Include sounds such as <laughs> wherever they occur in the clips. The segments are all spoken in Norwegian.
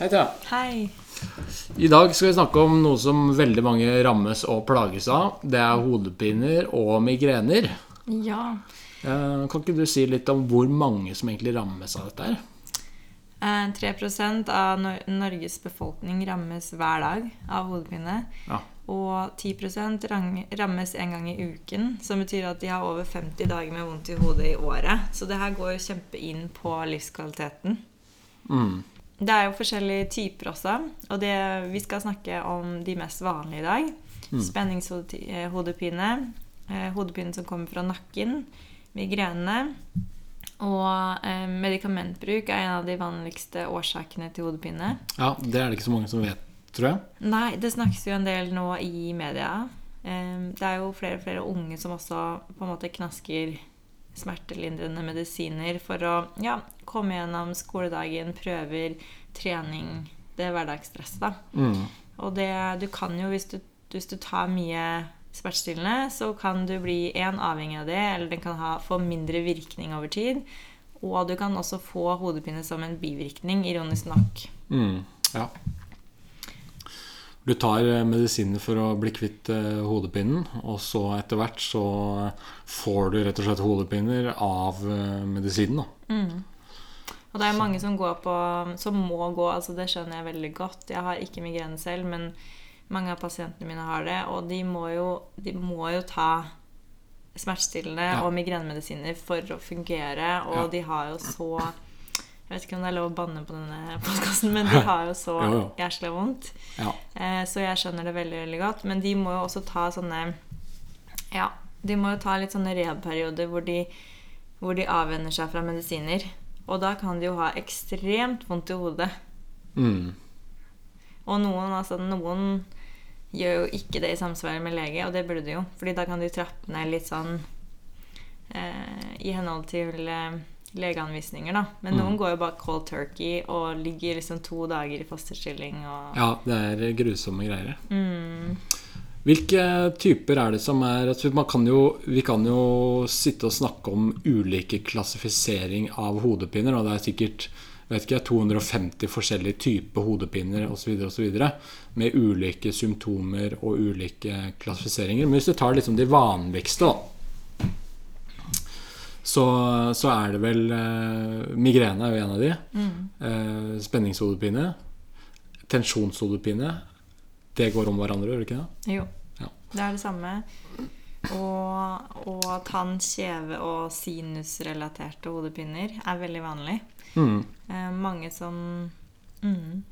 Hei, Thea. Hei. I dag skal vi snakke om noe som veldig mange rammes og plages av. Det er hodepiner og migrener. Ja. Eh, Kan ikke du si litt om hvor mange som egentlig rammes av dette her? Eh, 3 av Norges befolkning rammes hver dag av hodepine. Ja. Og 10 rang- rammes en gang i uken, som betyr at de har over 50 dager med vondt i hodet i året. Så det her går kjempe inn på livskvaliteten. Mm. Det er jo forskjellige typer også, og det, vi skal snakke om de mest vanlige i dag. Spenningshodepine, eh, hodepine som kommer fra nakken, migrene. Og eh, medikamentbruk er en av de vanligste årsakene til hodepine. ja, det er det ikke så mange som vet, tror jeg. Nei, det snakkes jo en del nå i media. Eh, Det er jo flere og flere unge som også på en måte knasker smertelindrende medisiner for å ja, komme gjennom skoledagen, prøver, trening, det hverdagsstresset. da. Mm. Og det, du kan jo, hvis du, hvis du tar mye smertestillende, så kan du bli en avhengig av det, eller den kan ha, få mindre virkning over tid. Og du kan også få hodepine som en bivirkning, ironisk nok. Mm. Ja. Du tar eh, medisiner for å bli kvitt eh, hodepinen, og så etter hvert så får du rett og slett hodepiner av eh, medisinen. da. Og det er mange som går på Som må gå, altså det skjønner jeg veldig godt. Jeg har ikke migrene selv, men mange av pasientene mine har det. Og de må jo, de må jo ta smertestillende Ja. og migrenemedisiner for å fungere. Og Ja. de har jo så Jeg vet ikke om det er lov å banne på denne podkasten, men de har jo så <laughs> jæsla vondt. Ja. Eh, så jeg skjønner det veldig, veldig godt. Men de må jo også ta sånne Ja, de må jo ta litt sånne rehab-perioder hvor de, hvor de avvenner seg fra medisiner. Og da kan de jo ha ekstremt vondt i hodet. Mm. Og noen, altså, noen gjør jo ikke det i samsvar med lege, og det burde de jo. Fordi da kan de trappe ned litt sånn eh, i henhold til eh, legeanvisninger, da. Men noen går jo bare cold turkey og ligger liksom to dager i fosterstilling og ja, det er grusomme greier. mm, Hvilke typer er det som er altså man kan jo, Vi kan jo sitte og snakke om ulike klassifisering av hodepiner. Og det er sikkert vet ikke, 250 forskjellige typer hodepiner osv. Med ulike symptomer og ulike klassifiseringer. Men hvis du tar liksom de vanligste, da, så, så er det vel eh, Migrene er jo en av de. Eh, spenningshodepine. Tensjonshodepine. Det går om hverandre, gjør det ikke det? Jo. Ja. Det er det samme. Og, og tann-, kjeve- og sinusrelaterte hodepiner er veldig vanlig. Mm. Eh, mange som mm,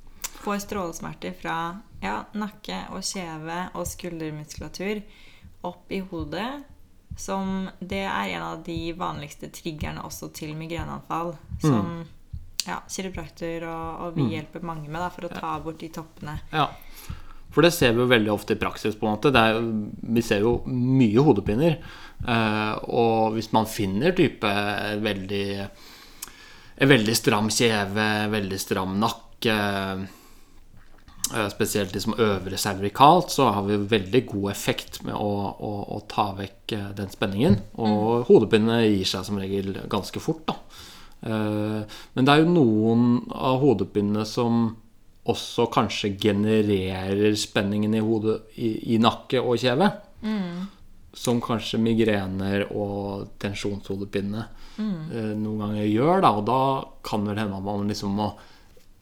får strålesmerter fra ja, nakke og kjeve og skuldermuskulatur opp i hodet. Som det er en av de vanligste triggerne også til migreneanfall. Som ja, kiropraktor og, og vi hjelper mange med da, for å ta bort de toppene. Ja. For det ser vi jo veldig ofte i praksis. på en måte det er, Vi ser jo mye hodepiner. Eh, og hvis man finner type veldig En veldig stram kjeve, veldig stram nakke eh, de som øver cervikalt, så har vi veldig god effekt med å, å, å ta vekk eh, den spenningen. Og hodepine gir seg som regel ganske fort, da. Eh, Men det er jo noen av hodepinene som også kanskje genererer spenningen i hodet, i, i nakke og kjeve. Som kanskje migrener og tensjonshodepine mm. noen ganger gjør. Da, og da kan vel hende at man liksom må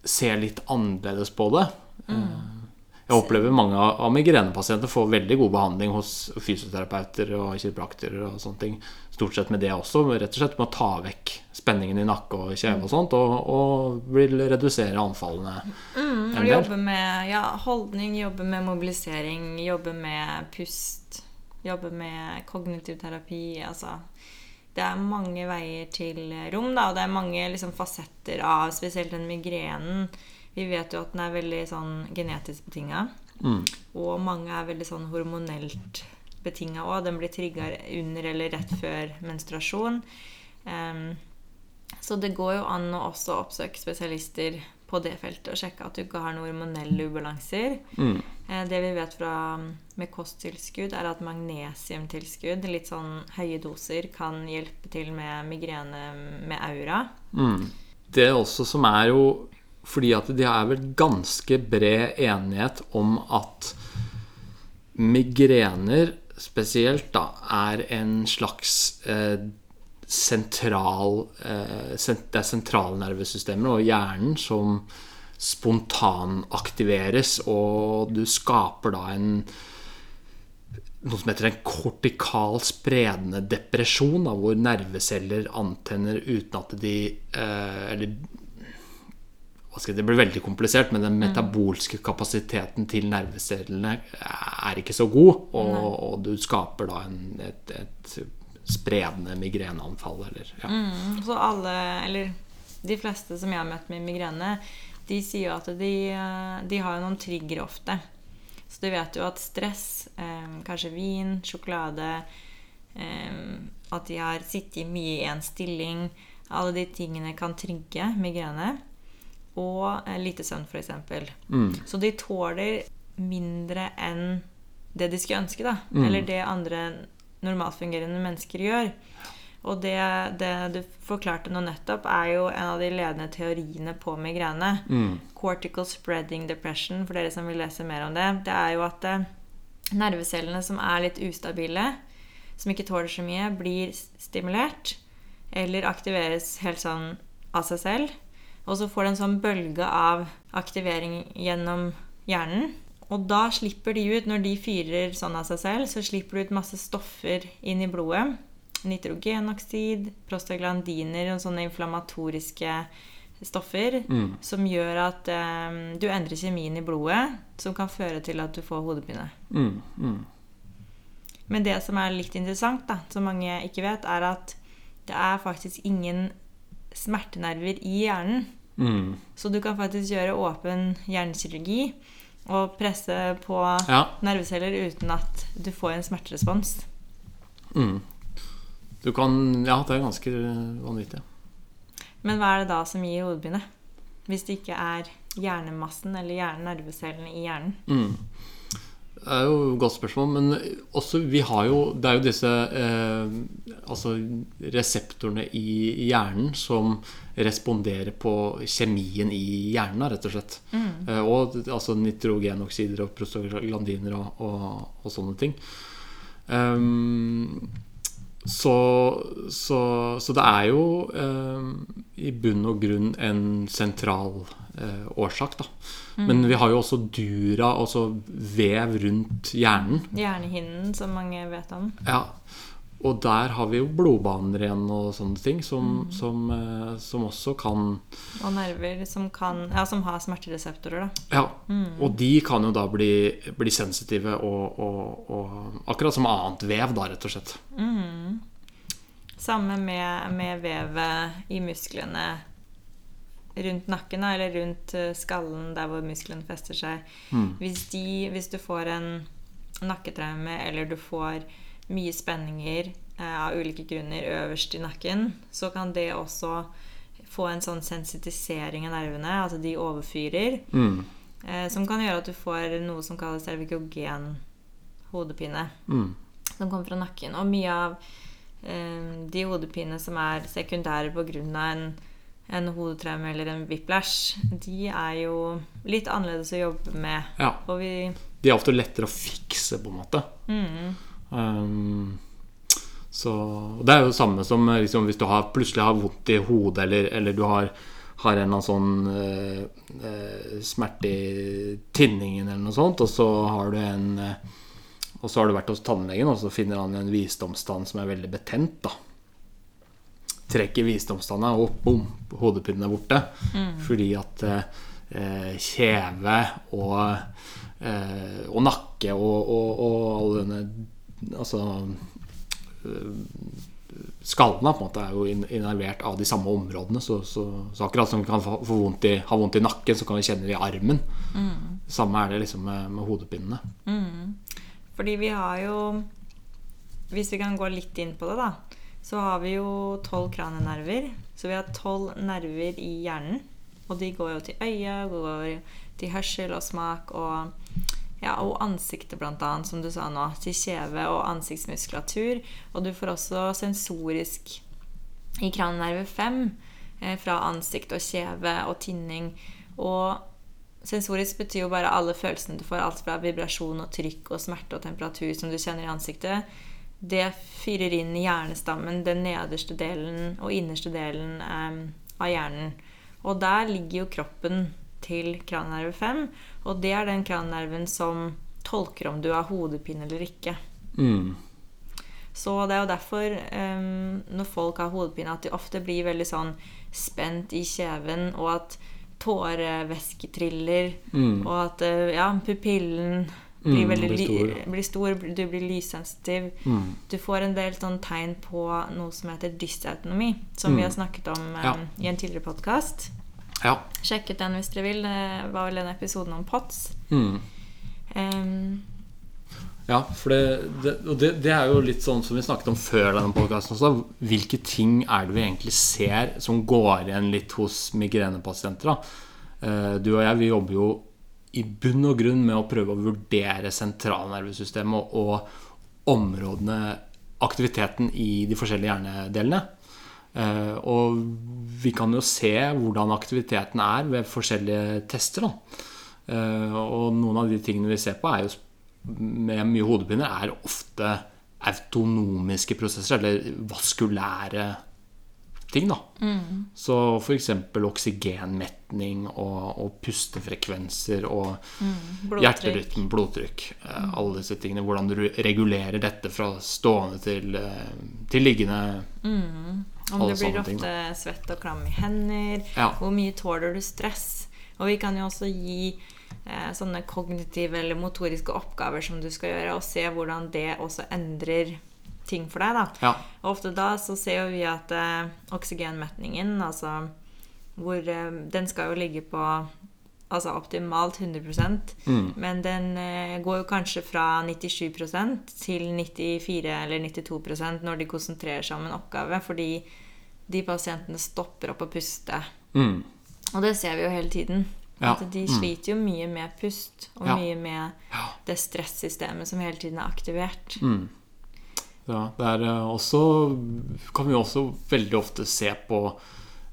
se litt annerledes på det. Eh, Jeg opplever mange av migrenepasientene migrenepasienter får veldig god behandling hos fysioterapeuter og kiropraktorer og sånne ting. Stort sett med det også, rett og slett med å ta vekk spenningen i nakke og kjeve og sånt, og, og vil redusere anfallene Mm, Og jobbe med ja, holdning, jobbe med mobilisering, jobbe med pust, jobbe med kognitiv terapi. Altså, det er mange veier til rom, da, og det er mange liksom, fasetter av spesielt den migrenen. Vi vet jo at den er veldig sånn genetisk betinga. Mm. Og mange er veldig sånn hormonelt betinga òg. Den blir trigga under eller rett før menstruasjon. Um, så det går jo an å også oppsøke spesialister på det feltet og sjekke at du ikke har noen hormonelle ubalanser. Mm. Eh, Det vi vet fra, med kosttilskudd, er at magnesiumtilskudd, litt sånn høye doser, kan hjelpe til med migrene med aura. Mm. Det også som er jo fordi at det er vel ganske bred enighet om at migrener spesielt da er en slags eh, sentral eh, Det er sentralnervesystemet og hjernen som spontanaktiveres, og du skaper da en noe som heter en kortikal spredende depresjon, da, hvor nerveceller antenner uten at de eh, Eller det blir veldig komplisert, men den metabolske kapasiteten til nervecellene er ikke så god, og, og du skaper da en, et, et spredende migreneanfall, eller ja. Mm, så alle, eller de fleste som jeg har møtt med migrene, de sier jo at de, eh, de har noen trigger ofte. Så du vet jo at stress, eh, kanskje vin, sjokolade eh, At de har sittet mye i en stilling. Alle de tingene kan trigge migrene. Og eh, lite søvn, f.eks. Mm. Så de tåler mindre enn det de skulle ønske, da. Mm. Eller det andre normalfungerende mennesker gjør. Og det, det du forklarte nå nettopp, er jo en av de ledende teoriene på migrene. Mm. Cortical spreading depression, for dere som vil lese mer om det. Det er jo at eh, nervecellene som er litt ustabile, som ikke tåler så mye, blir stimulert. Eller aktiveres helt sånn av seg selv. Og så får det en sånn bølge av aktivering gjennom hjernen. Og da slipper de ut, når de fyrer sånn av seg selv, så slipper de ut masse stoffer inn i blodet. Nitrogenoksid, prostaglandiner og sånne inflammatoriske stoffer Mm. som gjør at um, du endrer kjemien i blodet, som kan føre til at du får hodepine. Mm. Mm. Men det som er litt interessant, da, som mange ikke vet, er at det er faktisk ingen smertenerver i hjernen. Mm. Så du kan faktisk gjøre åpen hjernekirurgi og presse på Ja. nerveceller uten at du får en smerterespons. Mm. Du kan Ja, det er ganske vanvittig. Men hva er det da som gir hodepine? Hvis det ikke er hjernemassen eller hjernenervecellene i hjernen. Mm. Det er jo et godt spørsmål, men også vi har jo Det er jo disse eh, altså reseptorene i hjernen som responderer på kjemien i hjernen, rett og slett. Eh, og altså nitrogenoksider og prostaglandiner og, og, og sånne ting. Um, så, så, så det er jo eh, i bunn og grunn en sentral årsak, da. Men vi har jo også dura, altså vev rundt hjernen. Hjernehinnen, som mange vet om. Ja. Og der har vi jo blodbaner igjen og sånne ting som, som, eh, som også kan Og nerver som, kan, ja, som har smertereseptorer. da. Ja. Og de kan jo da bli, bli sensitive og, og, og Akkurat som annet vev, da, rett og slett. Samme med, med vevet i musklene rundt nakken, eller rundt eh, skallen der hvor musklene fester seg. Hvis, de, hvis du får en nakketraume, eller du får mye spenninger eh, av ulike grunner øverst i nakken, så kan det også få en sånn sensitisering av nervene, altså de overfyrer, Mm. eh, som kan gjøre at du får noe som kalles cervikogen hodepine Mm. som kommer fra nakken. Og mye av eh, de hodepinene som er sekundære pga. en, en hodetraume eller en whiplash, de er jo litt annerledes å jobbe med. Ja. De er ofte lettere å fikse, på en måte. mm, Um, så Det er jo det samme som eh, liksom, hvis du har, plutselig har vondt i hodet, eller, eller du har, har en eller annen sånn uh, uh, smerte i tinningen eller noe sånt, og så har du en uh, Og så har du vært hos tannlegen, og så finner han en visdomstann som er veldig betent. da Trekker visdomstanna, og bom, hodepinen er borte. Fordi at eh, kjeve og, eh, og nakke og, og, og all denne Altså øh, Skallene på en måte er jo innervert av de samme områdene. Så, så, så akkurat som vi kan få, vondt i, ha vondt i nakken, så kan vi kjenne det i armen. Samme er det liksom med, med hodepinene. Fordi vi har jo Hvis vi kan gå litt inn på det, da, så har vi jo tolv kranienerver. Så vi har tolv nerver i hjernen. Og de går jo til øyet, går til hørsel og smak og ja, og ansiktet, blant annet, som du sa nå. Til kjeve og ansiktsmuskulatur. Og du får også sensorisk i kranienerve 5 eh, fra ansikt og kjeve og tinning Og sensorisk betyr jo bare alle følelsene du får, alt fra vibrasjon og trykk og smerte og temperatur som du kjenner i ansiktet. Det fyrer inn i hjernestammen, den nederste delen og innerste delen eh, av hjernen. Og der ligger jo kroppen til krannerve 5, og det er den krannerven som tolker om du har hodepine eller ikke. Mm. Så det er jo derfor um, når folk har hodepine, at de ofte blir veldig sånn spent i kjeven, og at tårevæske triller, Mm. og at uh, ja, pupillen blir Mm, veldig blir stor. blir stor, du blir lyssensitiv. Mm. Du får en del sånn tegn på noe som heter dysautonomi, som vi Mm. har snakket om um, i en tidligere podkast. Ja. Sjekk ut den hvis dere vil. Det var vel en episode om POTS. Mm. Um, Ja, for det, det, det, det er jo litt sånn som vi snakket om før denne podcasten også. Hvilke ting er det vi egentlig ser som går igjen litt hos migrenepasienter? da? Eh, Du og jeg vi jobber jo i bunn og grunn med å prøve å vurdere sentralnervesystemet og, områdene Aktiviteten i de forskjellige hjernedelene. Eh, Og vi kan jo se hvordan aktiviteten er ved forskjellige tester. da. Eh, Og noen av de tingene vi ser på, er jo med mye hodepine, er ofte autonomiske prosesser, eller vaskulære ting, da. Så f.eks. oksygenmetning og, og pustefrekvenser og blodtrykk. hjerterytme, blodtrykk. Mm. Alle disse tingene. Hvordan du regulerer dette fra stående til, eh, til liggende. Om det blir sånne ting, ofte svett og klam i hender. Ja. Hvor mye tåler du stress? Og vi kan jo også gi eh, sånne kognitive eller motoriske oppgaver som du skal gjøre, og se hvordan det også endrer ting for deg. da. Ja. Og ofte da så ser jo vi at eh, oksygenmetningen, altså hvor eh, Den skal jo ligge på altså optimalt 100 Mm. men den eh, går jo kanskje fra 97% til 94 eller 92% når de konsentrerer seg om en oppgave, fordi de pasientene stopper opp å puste. Mm. Og det ser vi jo hele tiden. Ja. At de Mm. sliter jo mye med pust, og Ja. mye med det stressystemet som hele tiden er aktivert. Mm. Ja, det eh, også Kan vi også veldig ofte se på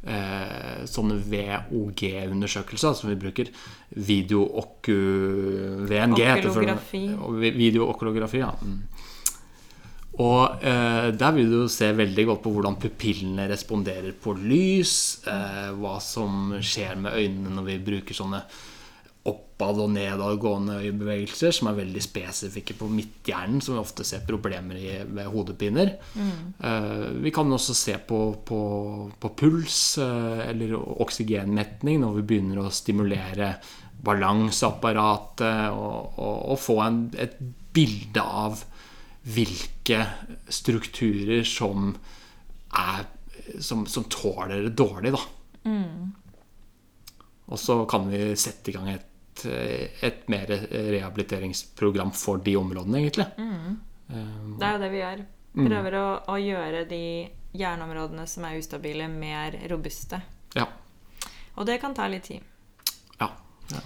eh, sånne VOG-undersøkelser som vi bruker. Video-VNG og Video-okkulografi, ja. Mm. Og eh, der vil du se veldig godt på hvordan pupillene responderer på lys. Eh, hva som skjer med øynene når vi bruker sånne oppad- og nedadgående øyebevegelser som er veldig spesifikke på midthjernen, som vi ofte ser problemer i ved hodepiner. Eh, vi kan også se på, på, på puls eh, eller oksygenmetning når vi begynner å stimulere balanseapparatet og, og, og få en, et bilde av hvilke strukturer som er som, som tåler det dårlig, da. Og så kan vi sette i gang et, et mer rehabiliteringsprogram for de områdene, egentlig. Mm. Det er jo det vi gjør. Mm. Prøver å, å gjøre de hjerneområdene som er ustabile, mer robuste. Ja. Og det kan ta litt tid. ja. ja.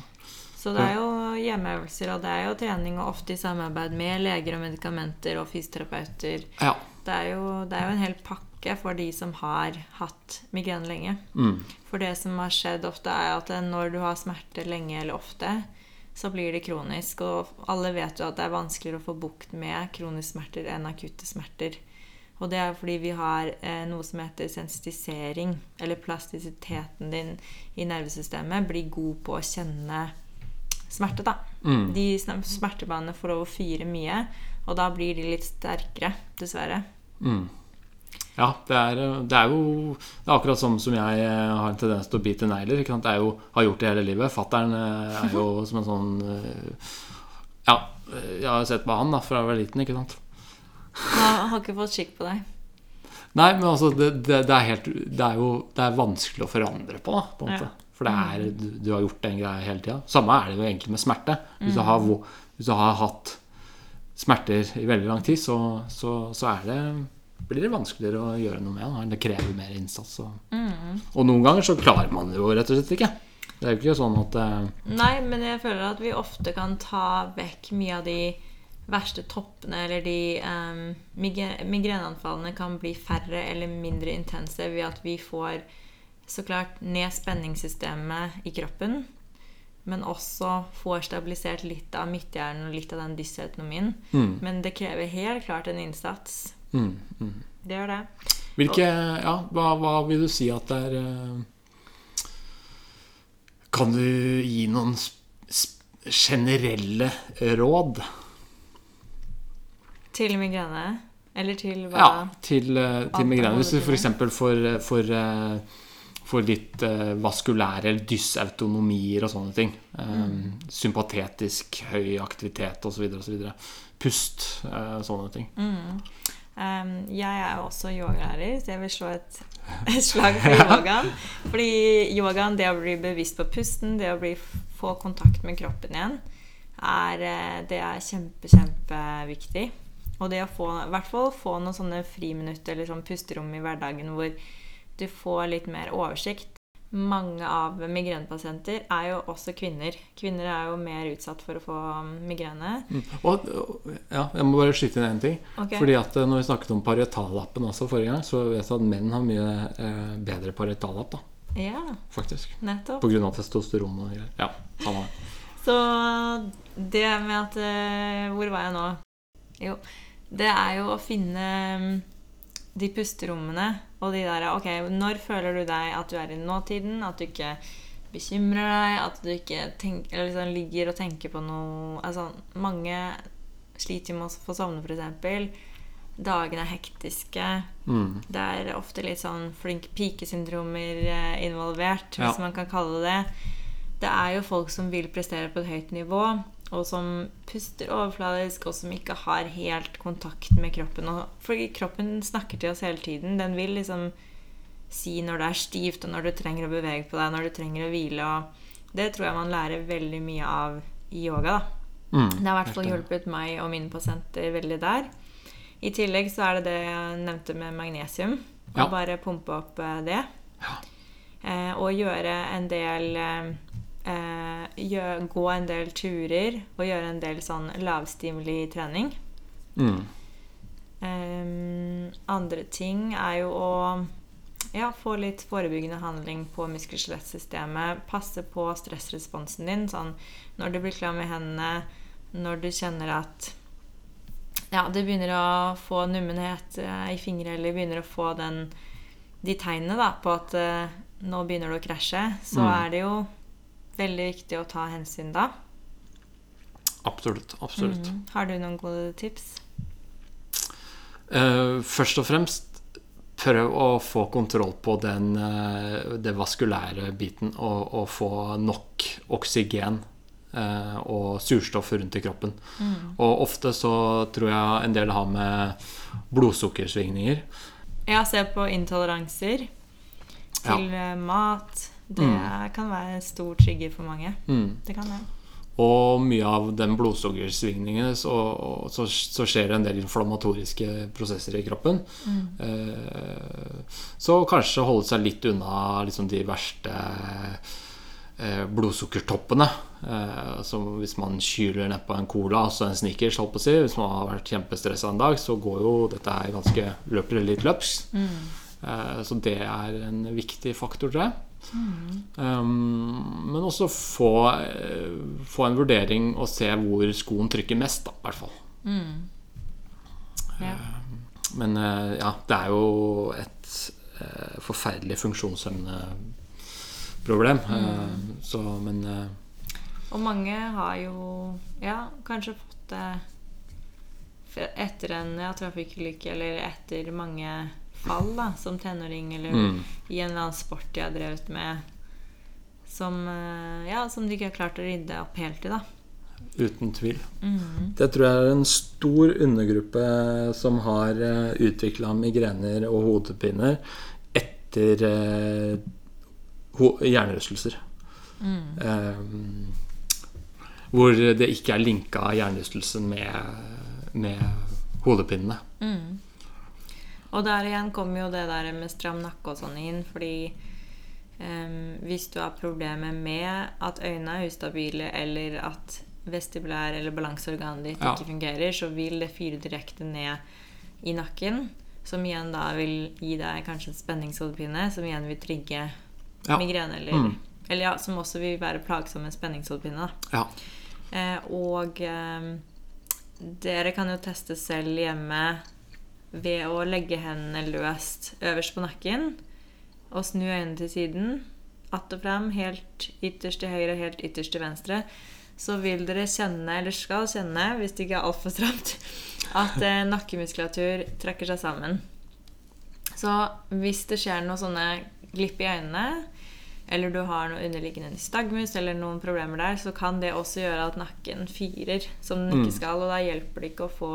Så det er jo hjemmeøvelser, og det er jo trening, og ofte i samarbeid med leger og medikamenter og fysioterapeuter. ja. Det er, jo, det er jo en hel pakke for de som har hatt migrene lenge. Mm. For det som har skjedd ofte, er at når du har smerte lenge eller ofte, så blir det kronisk. Og alle vet jo at det er vanskeligere å få bukt med kroniske smerter enn akutte smerter. Og det er fordi vi har eh, noe som heter sensitisering, eller plastisiteten din i nervesystemet blir god på å kjenne smerte, da. Mm. De smertebanene får lov å fyre mye, og da blir de litt sterkere, dessverre. Mm. Ja, det er, det er jo Det er akkurat som, som jeg eh, har en tendens til å bite negler. Ikke sant? Jeg er jo, har gjort det hele livet. Fattern eh, er jo <laughs> som en sånn eh, Ja, eh, jeg har sett på han da fra jeg var liten, ikke sant. Jeg har ikke fått skikk på deg. Nei, men altså, det, det, det, er helt, det er jo det er vanskelig å forandre på, da, på en måte. Ja. For det er, du, du har gjort en greie hele tida. Samme er det jo egentlig med smerte. Hvis du har, hvis du har hatt smerter i veldig lang tid, så, så, så er det, blir det vanskeligere å gjøre noe med. Da. Det krever mer innsats. Og, og noen ganger så klarer man det jo rett og slett ikke. Det er jo ikke sånn at eh, Nei, men jeg føler at vi ofte kan ta vekk mye av de verste toppene, eller de um, Migreneanfallene kan bli færre eller mindre intense ved at vi får så klart ned spenningssystemet i kroppen. Men også får stabilisert litt av midthjernen og litt av den dysautonomien. Mm. Men det krever helt klart en innsats. Mm. Mm. Det gjør det. Hvilke Ja, hva, hva vil du si at det er eh, Kan du gi noen generelle råd? Til migrene? Eller til hva? Ja, til, eh, til migrene. Hvis du f.eks. får, eh, for litt eh, vaskulære eller dysautonomier og sånne ting. Mm. Sympatetisk høy aktivitet osv. osv. Pust, eh, sånne ting. Mm. Um, jeg er også yogalærer, så jeg vil slå et, <laughs> et slag for yogaen. Fordi yogaen, det å bli bevisst på pusten, det å bli, få kontakt med kroppen igjen, er, eh, det er kjempe, kjempeviktig. Og det å få, i hvert fall få noen sånne friminutter eller sånn pusterom i hverdagen hvor du får litt mer oversikt. Mange av migrenepasienter er jo også kvinner. Kvinner er jo mer utsatt for å få migrene. Mm. Og, ja, jeg må bare skyte inn én ting. Okay. Fordi at eh, når vi snakket om parietallappen også forrige gang, så vet jeg at menn har mye eh, bedre parietallapp, da, Ja, faktisk. nettopp. På grunn av testosteron og greier. Ja, samme det. Så det med at eh, Hvor var jeg nå? Jo, det er jo å finne mm, de pusterommene og de der Ok, når føler du deg at du er i nåtiden? At du ikke bekymrer deg? At du ikke tenker, eller liksom ligger og tenker på noe Altså, mange sliter med å få sovne, f.eks. Dagene er hektiske. Mm. Det er ofte litt sånn flink pike-syndromer involvert, involvert, Ja. hvis man kan kalle det det. Det er jo folk som vil prestere på et høyt nivå, og som puster overfladisk, og som ikke har helt kontakt med kroppen. Og, fordi kroppen snakker til oss hele tiden. Den vil liksom si når det er stivt, og når du trenger å bevege på deg, når du trenger å hvile. Og det tror jeg man lærer veldig mye av i yoga. da. Mm. Det har i hvert fall hjulpet meg og mine pasienter veldig der. I tillegg så er det det jeg nevnte med magnesium. Å Ja. bare pumpe opp eh, det. Ja. Eh, og gjøre en del eh, eh, Gå en del turer og gjøre en del sånn lavstimuli trening. Mm. Eh, andre ting er jo å ja, få litt forebyggende handling på muskel-skjelettsystemet. Passe på stressresponsen din. Sånn når du blir klam i hendene, når du kjenner at ja, du begynner å få nummenhet eh, i fingre, eller begynner å få den, de tegnene da, på at eh, nå begynner du å krasje, så Mm. er det jo veldig viktig å ta hensyn da. Absolutt. Absolutt. Mm. Har du noen gode tips? Uh, først og fremst prøv å få kontroll på den, uh, det vaskulære biten og, og få nok oksygen uh, og surstoff rundt i kroppen. Og ofte så tror jeg en del har med blodsukkersvingninger. Ja, se på intoleranser til ja. mat. Det Mm. kan være en stor trigger for mange. Mm. Det kan det. Og mye av den blodsukkersvingningene så, så, så skjer det en del inflammatoriske prosesser i kroppen. Eh, så kanskje holde seg litt unna liksom de verste eh, blodsukkertoppene. Eh, som hvis man kyler nedpå en cola, altså en sneakers, holdt på å si. Hvis man har vært kjempestressa en dag, så går jo dette her ganske løper litt løpsk. Eh, så det er en viktig faktor, tror jeg. Um, men også få, få en vurdering og se hvor skoen trykker mest, da, i hvert fall. Ja. Men eh, ja, det er jo et uh, forferdelig funksjonshemmende problem. Eh, så, men uh, Og mange har jo ja, kanskje fått det etter en ja, trafikkulykke eller etter mange fall da, som tenåring eller Mm. i en eller annen sport de har drevet med som, eh, ja, som de ikke har klart å rydde opp helt i. da. uten tvil. Mm. Det tror jeg er en stor undergruppe som har utvikla migrener og hodepiner etter eh, ho- hjernerystelser. Eh, hvor det ikke er linka hjernerystelsen med, med hodepinene. Mm. Og der igjen kommer jo det der med stram nakke og sånn inn, fordi um, hvis du har problemer med at øynene er ustabile, eller at vestibulær eller balanseorganet ditt Ja. ikke fungerer, så vil det fyre direkte ned i nakken, som igjen da vil gi deg kanskje en spenningshodepine, som igjen vil trigge Ja. migrene, eller, Mm. eller ja, som også vil være plagsomme spenningshodepine. Ja. Eh, og eh, dere kan jo teste selv hjemme ved å legge hendene løst øverst på nakken og snu øynene til siden. Att og fram, helt ytterst til høyre, helt ytterst til venstre. Så vil dere kjenne, eller skal kjenne, hvis det ikke er altfor stramt, at eh, nakkemuskulatur trekker seg sammen. Så hvis det skjer noe sånne glipp i øynene, eller du har noe underliggende nystagmus eller noen problemer der, så kan det også gjøre at nakken firer som den ikke skal, og da hjelper det ikke å få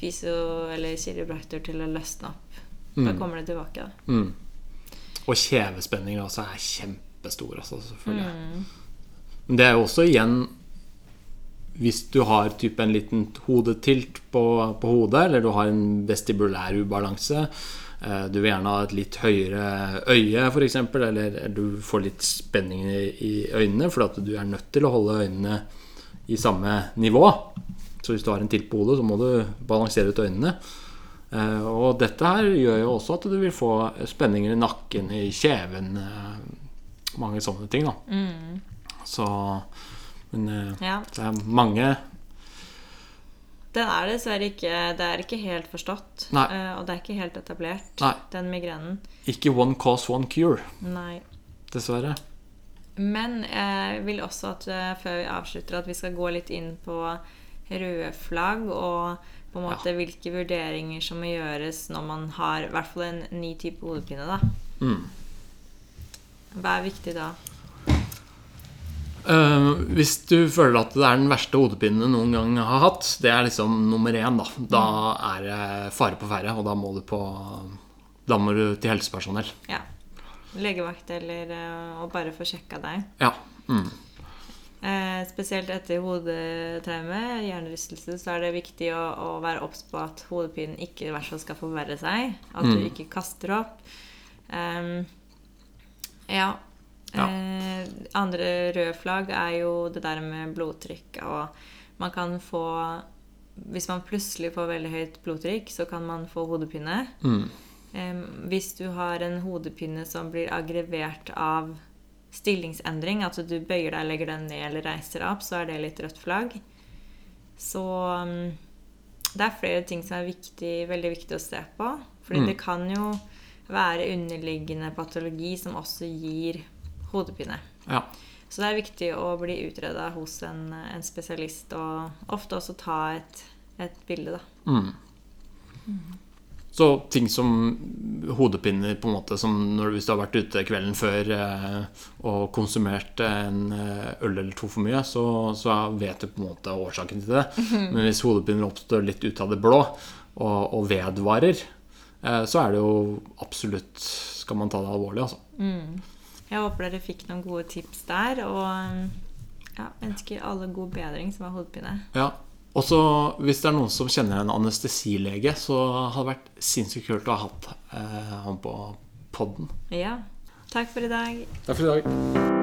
fysio- eller kiropraktor til å løsne opp. Da Mm. kommer det tilbake. da. Mm. Og kjevespenninger også er kjempestore, altså, selvfølgelig. Mm. Men det er jo også igjen Hvis du har type en liten hodetilt på, på hodet, eller du har en vestibulær ubalanse eh, Du vil gjerne ha et litt høyere øye, f.eks., eller du får litt spenning i, i øynene fordi at du er nødt til å holde øynene i samme nivå. Så hvis du har en tilt på hodet, så må du balansere ut øynene. Eh, og dette her gjør jo også at du vil få spenninger i nakken, i kjeven eh, Mange sånne ting, da. Mm. Så Men eh, Ja. det er mange Den er dessverre ikke Det er ikke helt forstått. Nei. og det er ikke helt etablert, Nei. den migrenen. Ikke one cause, one cure, Nei. dessverre. Men jeg vil også at før vi avslutter, at vi skal gå litt inn på røde flagg og på en måte hvilke vurderinger som må gjøres når man har i hvert fall en ny type hodepine. da. Mm. Hva er viktig da? Uh, hvis du føler at det er den verste hodepinen du noen gang har hatt, det er liksom nummer én, da. Da er det fare på ferde, og da må du på Da må du til helsepersonell. Ja. Legevakt eller eh, å bare få sjekka deg. Ja. Mm. Eh, spesielt etter hodetraume, hjernerystelse, så er det viktig å, å være obs på at hodepinen ikke i hvert fall skal forverre seg. At du Mm. ikke kaster opp. Um, ja. Ja. Eh, andre røde flagg er jo det der med blodtrykk. Og man kan få Hvis man plutselig får veldig høyt blodtrykk, så kan man få hodepine. Mm. Eh, hvis du har en hodepine som blir aggrevert av stillingsendring, at du bøyer deg, legger deg ned eller reiser deg opp, så er det litt rødt flagg. Så um, det er flere ting som er viktig, veldig viktig å se på. Fordi Mm. det kan jo være underliggende patologi som også gir hodepine. Ja. Så det er viktig å bli utreda hos en, en spesialist, og ofte også ta et, et bilde, da. Mm. Så ting som hodepiner, på en måte som når, hvis du har vært ute kvelden før eh, og konsumert en eh, øl eller to for mye, så, så vet du på en måte årsaken til det. Men hvis hodepiner oppstår litt ut av det blå og, og vedvarer, eh, så er det jo absolutt Skal man ta det alvorlig, altså. Mm. Jeg håper dere fikk noen gode tips der, og ja, ønsker alle god bedring som har hodepine. Ja. Og så hvis det er noen som kjenner en anestesilege, så hadde det vært sinnssykt kult å ha hatt eh, han på podden. Ja. Takk for i dag. Takk for i dag.